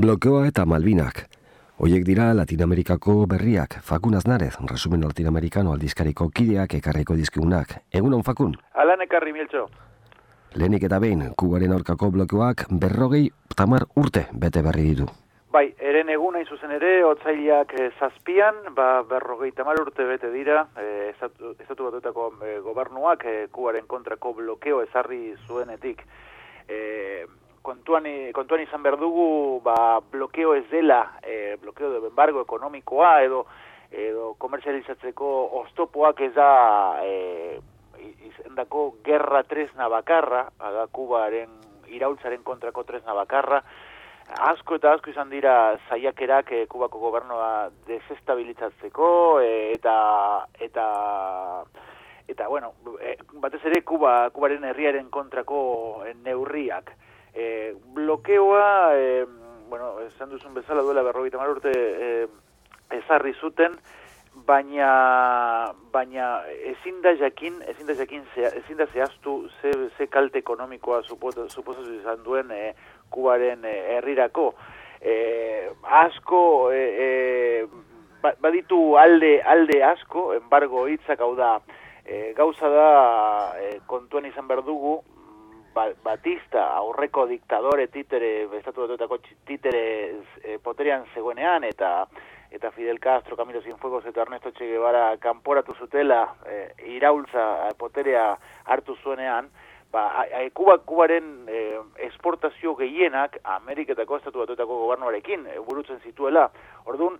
Blokeoa eta Malvinak. Hoiek dira Latinamerikako berriak, Fakun Aznarez, resumen latinamerikano aldizkariko kideak ekarriko dizkigunak. Egunon, Fakun? Alan ekarri, miltxo. Lehenik eta behin, kubaren aurkako blokeoak berrogei tamar urte bete berri ditu. Bai, eren egun hain zuzen ere, otzailak e, zazpian, ba, berrogei tamar urte bete dira, e, estatu, estatu batuetako e, gobernuak e, kubaren kontrako blokeo ezarri zuenetik. E, kontuan, kontuan izan behar dugu ba, blokeo ez dela, e, blokeo de embargo ekonomikoa edo edo komerzializatzeko oztopoak ez da e, izendako gerra tresna bakarra, aga kubaren iraultzaren kontrako tresna bakarra, asko eta asko izan dira zaiakerak e, kubako gobernoa desestabilizatzeko e, eta eta eta bueno, e, batez ere kuba, kubaren herriaren kontrako neurriak e, blokeoa, e, bueno, esan duzun bezala duela berrogeita mar urte e, ezarri zuten, baina baina ezin da jakin, ezin da jakin, ezin da zehaztu ze, ze kalte ekonomikoa suposatu izan duen e, kubaren herrirako. E, asko, e, e, baditu alde, alde asko, embargo hitzak hau da, e, gauza da e, kontuan izan berdugu, Ba, Batista aurreko diktadore titere estatu dutako titere e, poterian zegoenean eta eta Fidel Castro, Camilo Cienfuegos eta Ernesto Che Guevara kanporatu zutela e, iraultza e, poterea hartu zuenean ba, Kuba, Kubaren e, esportazio gehienak Ameriketako estatu batuetako gobernuarekin e, burutzen zituela. Orduan,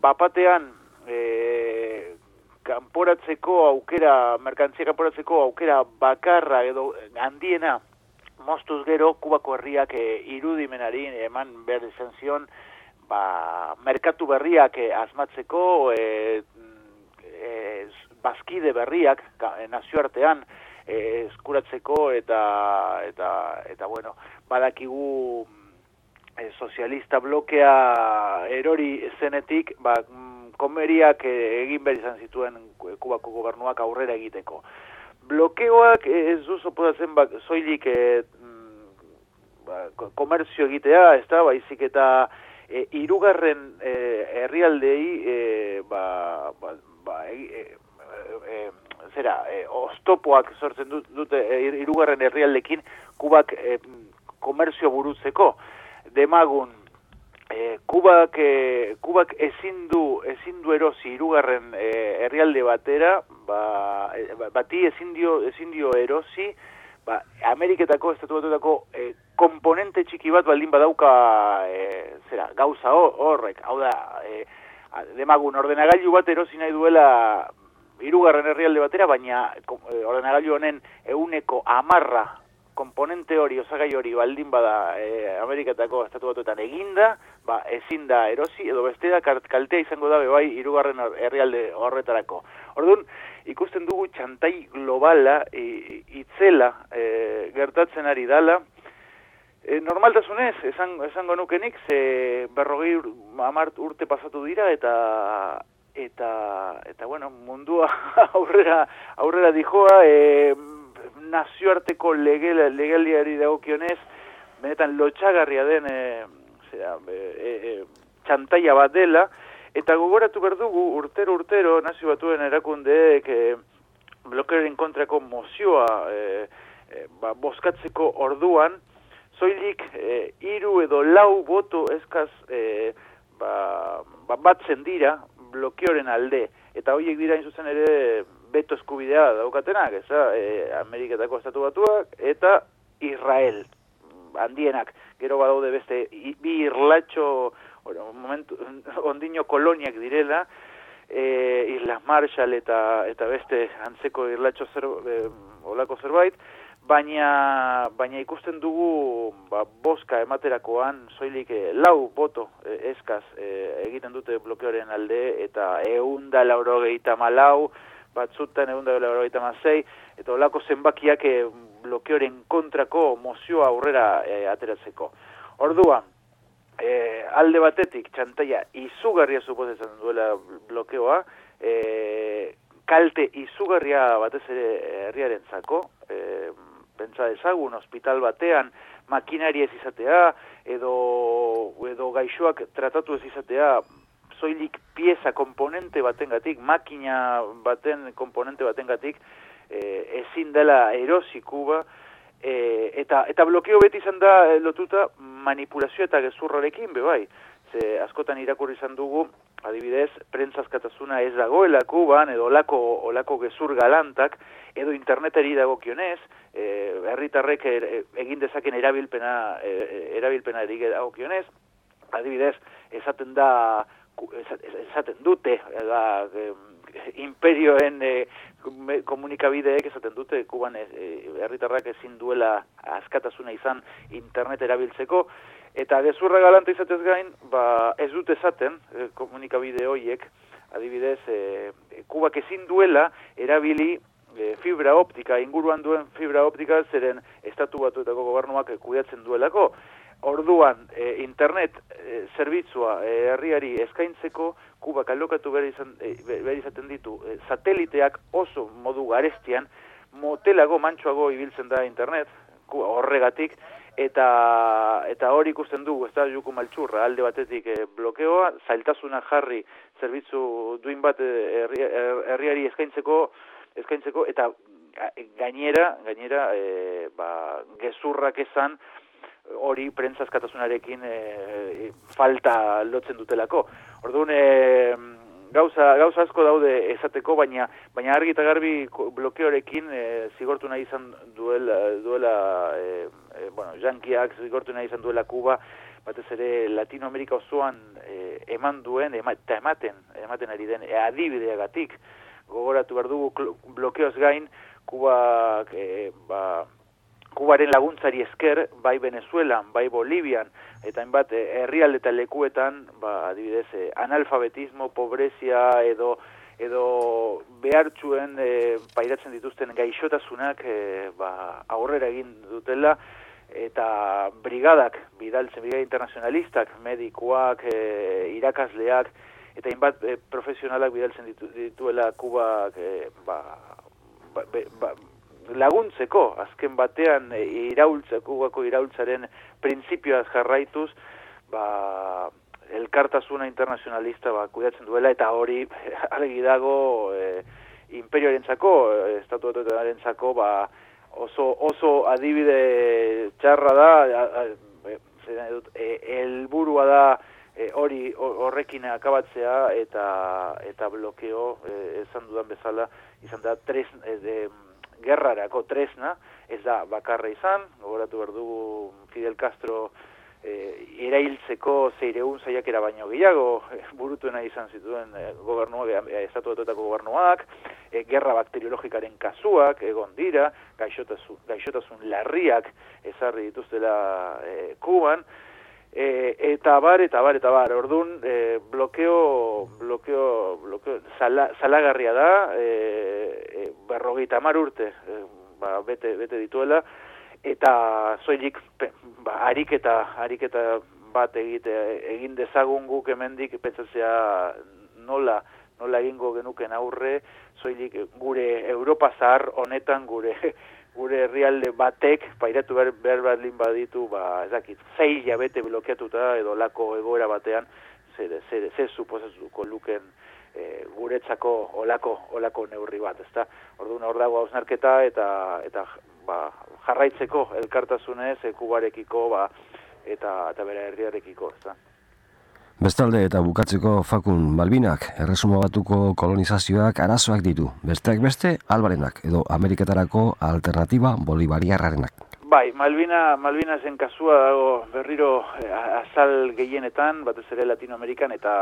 bapatean e, kanporatzeko aukera, merkantzia kanporatzeko aukera bakarra edo handiena mostuz gero kubako herriak e, irudimenari eman behar izan zion ba, merkatu berriak e, asmatzeko e, e, bazkide berriak e, nazioartean e, eskuratzeko eta eta eta bueno badakigu e, sozialista blokea erori zenetik ba, komeriak e, egin behar izan zituen kubako gobernuak aurrera egiteko. Blokeoak ez duzu podatzen ba, zoilik e, ba, komerzio egitea, ez da, baizik eta e, irugarren e, herrialdei e, ba, ba, ba, e, e, zera, e, oztopoak sortzen dute e, irugarren herrialdekin kubak e, komerzio burutzeko. Demagun, e, kubak, e, kubak ezin du, ezin du erosi irugarren e, herrialde batera, ba, e, bati ezin dio, ezin dio erosi, ba, Ameriketako, estatu batuetako e, komponente txiki bat baldin badauka e, zera, gauza horrek, hau da, e, demagun ordenagailu bat erosi nahi duela hirugarren herrialde batera, baina e, ordenagailu honen euneko amarra komponente hori, osagai hori baldin bada e, Ameriketako estatu batuetan eginda, ba, ezin da erosi, edo beste da kaltea izango da bai hirugarren herrialde horretarako. Orduan, ikusten dugu txantai globala itzela e, gertatzen ari dala. E, normaltasunez, esan, esango nukenik, ze berrogei amart urte pasatu dira eta eta eta bueno, mundua aurrera aurrera dijoa, e, nazioarteko legel, legaliari dagokionez, benetan lotxagarria den e, zera, e, e, txantaia bat dela, Eta gogoratu berdugu urtero urtero nazio batuen erakundeek e, blokearen kontrako mozioa e, e, ba, boskatzeko orduan, zoilik e, iru edo lau boto eskaz e, ba, ba, batzen dira blokeoren alde. Eta horiek dira zuzen ere beto eskubidea daukatenak, eza, e, Ameriketako estatu batuak, eta Israel handienak. Gero badaude beste bi irlatxo bueno, momentu, ondino koloniak direla, e, Islas Marshall eta eta beste antzeko irlatxo zer, e, olako zerbait, baina, baina ikusten dugu ba, boska ematerakoan soilik e, lau boto e, eskaz e, egiten dute blokeoren alde eta eunda laurogeita malau, batzutan eunda laurogeita mazei, eta olako zenbakiak e, blokeoren kontrako mozioa aurrera e, ateratzeko. Orduan, e, alde batetik txantaia izugarria suposetzen duela blokeoa, e, kalte izugarria batez ere herriaren zako, e, pentsa ezagun, hospital batean, makinari ez izatea, edo, edo gaixoak tratatu ez izatea, zoilik pieza komponente batengatik, makina baten komponente batengatik, e, ezin dela erosi kuba, e, eta, eta blokeo beti izan da e, lotuta manipulazio eta gezurrarekin, be bai. Ze askotan irakurri izan dugu, adibidez, prentzazkatasuna ez dagoela kuban, edo olako, olako gezur galantak, edo interneteri dagokionez, e, herritarrek er, egin dezaken erabilpena, e, erabilpena erik dagokionez, adibidez, esaten da, esaten dute, da, e, imperioen e, komunikabideek esaten dute kuban e, herritarrak ezin duela askatasuna izan internet erabiltzeko eta gezurra galanta izatez gain ba, ez dute esaten e, komunikabide horiek adibidez e, kubak ezin duela erabili e, fibra optika inguruan duen fibra optika zeren estatu batuetako gobernuak kudeatzen duelako. Orduan, e, internet e, zerbitzua e, herriari eskaintzeko, kubak alokatu behar, izan, e, behar izaten ditu, e, sateliteak oso modu garestian, motelago, mantxoago ibiltzen da internet, horregatik, eta eta hori ikusten dugu, ez da juku maltsurra, alde batetik e, blokeoa, zailtasuna jarri zerbitzu duin bat herriari eskaintzeko, eskaintzeko, eta gainera, gainera, e, ba, gezurrak esan, hori prentzazkatasunarekin e, falta lotzen dutelako. Orduan, e, gauza, gauza asko daude esateko, baina baina argi eta garbi blokeorekin e, zigortu nahi izan duela, duela e, jankiak zigortu nahi izan duela Kuba, batez ere Latinoamerika osoan e, eman duen, eta ematen, ematen ari den, e, adibideagatik, gogoratu behar dugu blokeoz gain, Kuba, e, ba, Kubaren laguntzari esker, bai Venezuelan, bai Bolivian, eta eh, herrialde eta lekuetan, ba, adibidez, eh, analfabetismo, pobrezia edo edo behartxuen e, pairatzen dituzten gaixotasunak e, ba, aurrera egin dutela, eta brigadak, bidaltzen, brigada internazionalistak, medikoak, e, irakasleak, eta hainbat profesionalak bidaltzen ditu, dituela Kubak e, ba, ba, ba, laguntzeko, azken batean e, iraultzeko, gako iraultzaren printzipioaz jarraituz, ba, elkartasuna internazionalista ba, kudatzen duela, eta hori argi dago e, imperioaren zako, e, zako, ba, oso, oso adibide txarra da, e, helburua da, e, hori horrekin akabatzea eta eta blokeo e, esan dudan bezala izan da tres e, de, gerrarako tresna, ez da bakarra izan, gogoratu behar dugu Fidel Castro e, erailtzeko zeireun zaiakera baino gehiago, e, burutuena izan zituen e, gobernuak, e, estatu gobernuak, e, gerra bakteriologikaren kasuak, egon dira, gaixotasun, gaixotasun larriak ezarri dituztela e, Kuban, E, eta bar, eta bar, eta bar, orduan, e, blokeo, blokeo, blokeo, salagarria da, e, e, berrogeita mar urte, e, ba, bete, bete dituela, eta zoilik, ba, ariketa, ariketa bat egite, egin dezagun guk hemendik, pentsatzea nola, nola egingo genuken aurre, zoilik gure Europa zahar honetan, gure gure herrialde batek pairatu behar, behar badlin baditu, ba, ez dakit, zei jabete blokeatuta edo lako egoera batean, zer, zer, zer suposatuko luken e, guretzako olako, olako neurri bat, ezta? Orduan hor dago hausnarketa eta, eta ba, jarraitzeko elkartasunez, ekubarekiko, ba, eta, eta bere herriarekiko, ezta? Bestalde eta bukatzeko fakun Malbinak, erresuma batuko kolonizazioak arazoak ditu. Besteak beste, albarenak edo Ameriketarako alternatiba bolivariarrarenak. Bai, Malvina, Malvina zen kasua dago berriro eh, azal gehienetan, batez ere Latinoamerikan eta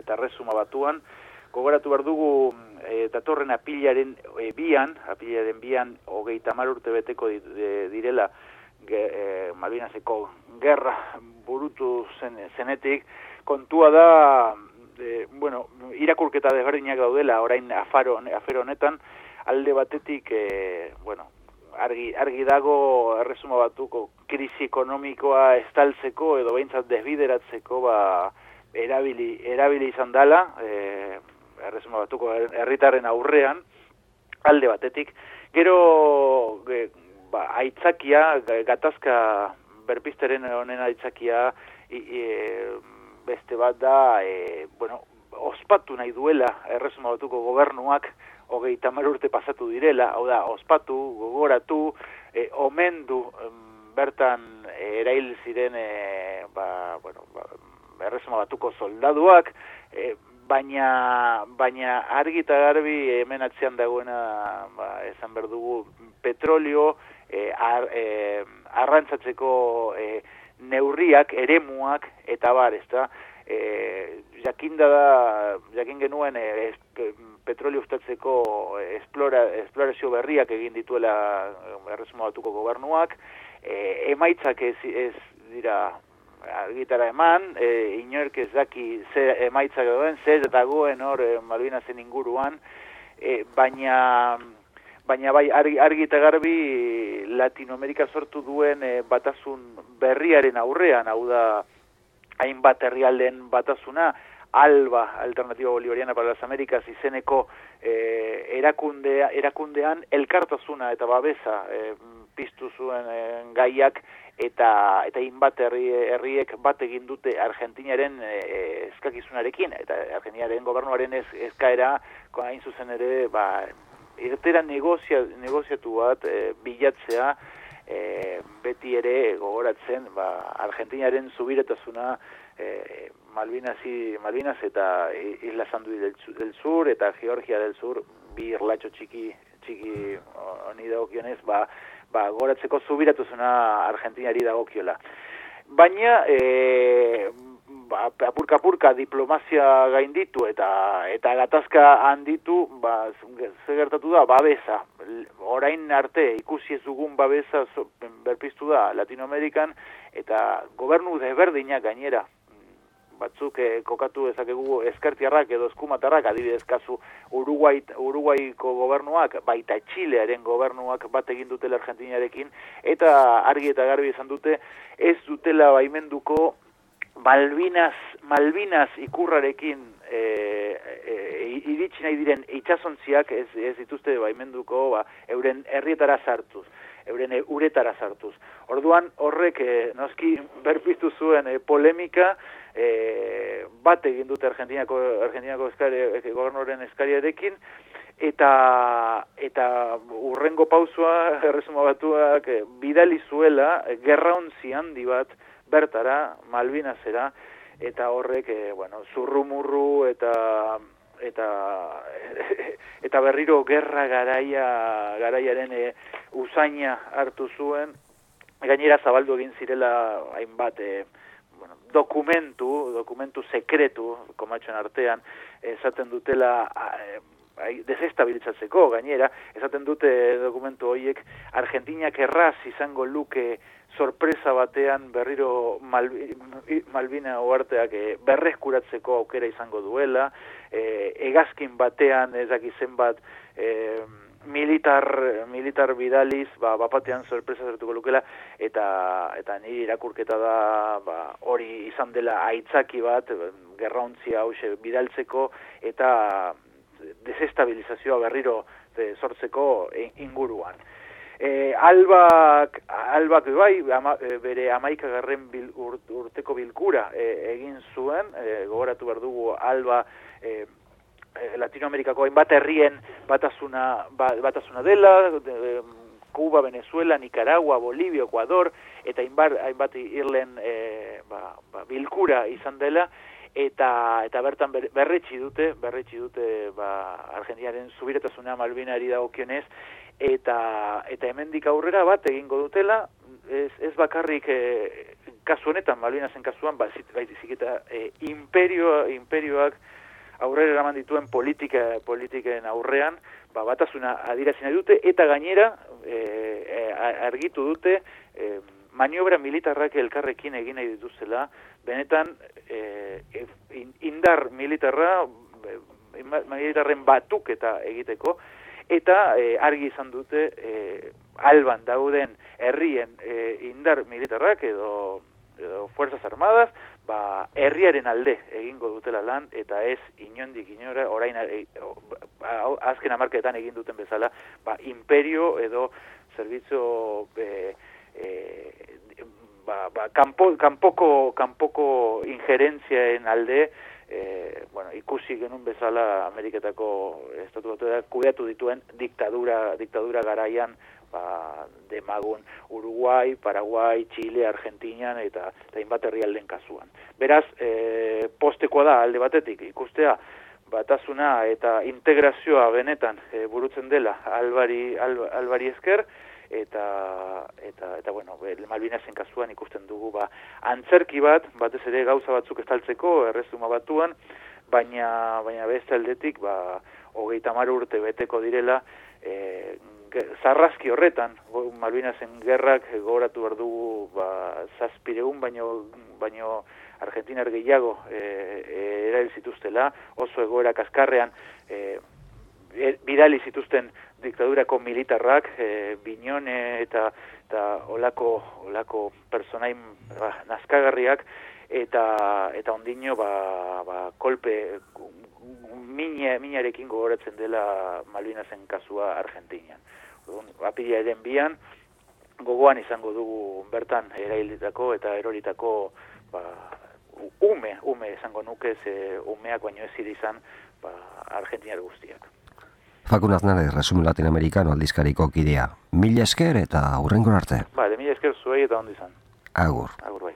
eta erresuma batuan. Gogoratu behar dugu e, datorren apilaren e, bian, apilaren bian, hogeita mar urte beteko direla ge, e, Malvinaseko gerra burutu zen, zenetik, kontua da, e, bueno, irakurketa desberdinak daudela, orain afaro, afero honetan, alde batetik, e, bueno, argi, argi dago erresuma batuko krisi ekonomikoa estaltzeko edo behintzat desbideratzeko ba, erabili, erabili izan dela, e, erresuma batuko herritarren aurrean, alde batetik. Gero, e, ba, aitzakia, gatazka berpisteren honen aitzakia, beste bat da, e, bueno, ospatu nahi duela erresuma batuko gobernuak, hogei tamar urte pasatu direla, hau da, ospatu, gogoratu, e, omendu, bertan erail ziren, e, ba, bueno, ba, erresuma batuko soldaduak, e, baina, baina argi eta garbi hemen atzean dagoena, ba, esan berdugu, petrolio, e, ar, e, arrantzatzeko e, neurriak, eremuak, eta bar, ez da, e, jakinda da, jakin genuen, e, petrolio ustatzeko esplora, esplorazio berriak egin dituela erresuma batuko gobernuak, e, emaitzak ez, ez dira argitara eman, e, inork ez daki ze emaitzak duen, ze eta goen hor e, Malvinazen inguruan, e, baina baina bai argi, argi eta garbi Latinoamerika sortu duen e, batasun berriaren aurrean, hau da hainbat herrialden batasuna, ALBA, Alternativa Bolivariana para las Américas, izeneko eh, erakundea, erakundean elkartasuna eta babesa eh, piztu zuen eh, gaiak eta eta inbat herri, herriek bat egin dute Argentinaren eh, eskakizunarekin eta Argentinaren gobernuaren ez, eskaera hain zuzen ere ba, irtera negozia, negoziatu bat eh, bilatzea eh, beti ere gogoratzen ba, Argentinaren zubiretasuna eh, Malvinas, y, Malvinas eta Isla Sandui del, del Sur eta Georgia del Sur bi irlatxo txiki txiki honi dagokionez ba, ba goratzeko zubiratuzuna Argentinari dagokiola. Baina e, ba, apurka apurka diplomazia gainditu eta eta gatazka handitu ba, ze gertatu da babesa orain arte ikusi ez dugun babesa berpiztu da Latinoamerikan eta gobernu desberdinak gainera batzuk eh, kokatu ezakegu eskertiarrak edo eskumatarrak adibidez kasu Uruguai, Uruguaiko gobernuak baita Txilearen gobernuak bat egin dutela Argentinarekin eta argi eta garbi izan dute ez dutela baimenduko Malvinas, Malvinas ikurrarekin e, e, iritsi nahi diren itxasontziak ez, ez dituzte baimenduko ba, euren herrietara sartuz euren uretara sartuz. Orduan horrek e, noski berpiztu zuen e, polemika e, bat egin dute Argentinako Argentinako eskari e, gobernoren eskariarekin eta eta urrengo pausua erresuma batuak e, bidali zuela gerrauntzi handi bat bertara Malvinasera eta horrek bueno zurrumurru eta eta eta berriro gerra garaia garaiaren e, usaina hartu zuen. Gainera zabaldu egin zirela hainbat e, dokumentu, dokumentu sekretu, komatxoen artean, esaten dutela e, desestabilizatzeko, gainera, esaten dute dokumentu horiek, Argentinak erraz izango luke sorpresa batean berriro Malvina oarteak e, berreskuratzeko aukera izango duela, e, egazkin batean ezak zenbat e, militar militar bidaliz ba bapatean sorpresa zertuko lukela eta eta ni irakurketa da ba hori izan dela aitzaki bat gerrauntzia hause bidaltzeko eta desestabilizazioa berriro de, sortzeko inguruan. E, albak, albak bai, ama, e, bere amaika garren bil, urteko bilkura e, egin zuen, e, gogoratu behar dugu alba e, Latinoamerikako hainbat herrien batasuna, ba, batasuna dela, de, Cuba, Venezuela, Nicaragua, Bolivia, Ecuador, eta hainbat, hainbat irlen e, ba, ba, bilkura izan dela, eta eta bertan berretsi dute, berretsi dute ba, Argentinaren zubiretasuna Malvinari dagokionez, eta eta hemendik aurrera bat egingo dutela, ez, ez bakarrik e, kasu honetan, Malvinasen kasuan, ba, baizik eta e, imperio, imperioak, aurrera eraman dituen politika politiken aurrean, ba, batasuna adirazi nahi dute, eta gainera e, e, argitu dute e, maniobra militarrak elkarrekin egin nahi dituzela, benetan e, indar militarra, e, militarren batuk eta egiteko, eta e, argi izan dute e, alban dauden herrien e, indar militarrak edo, edo fuerzas armadas, ba, herriaren alde egingo dutela lan, eta ez inondik inora, orain e, azken amarketan egin duten bezala, ba, imperio edo zerbitzu e, e, ba, ba, kanpo, kanpoko, kanpoko ingerentziaen alde, e, bueno, ikusi genuen bezala Ameriketako estatu batu kudeatu dituen diktadura, diktadura garaian ba, demagun Uruguay, Paraguay, Chile, Argentina eta hainbat herrialden kasuan. Beraz, e, postekoa da alde batetik ikustea batasuna eta integrazioa benetan e, burutzen dela albari, albari esker, eta eta eta bueno, Malvinasen kasuan ikusten dugu ba antzerki bat, batez ere gauza batzuk estaltzeko errezuma batuan, baina baina beste aldetik ba 30 urte beteko direla e, zarrazki horretan Malvinasen gerrak gogoratu behar dugu ba, zazpireun baino, baino Argentinar gehiago e, e, erail zituztela, oso egoera kaskarrean e, e bidali zituzten diktadurako militarrak, e, binone eta, eta olako, olako personain ba, nazkagarriak, eta eta ondino ba, ba kolpe mine, minarekin gogoratzen dela Malvinasen kasua Argentinian. Apila eden bian, gogoan izango dugu bertan eraildetako eta eroritako ba, ume, ume izango nuke ze umeak baino ez izan ba, Argentinar guztiak. Fakun Aznare, resumen latinoamerikano aldizkariko kidea. Mila esker eta hurrengo arte. Ba, de mila esker zuei eta ondi izan. Agur. Agur bai.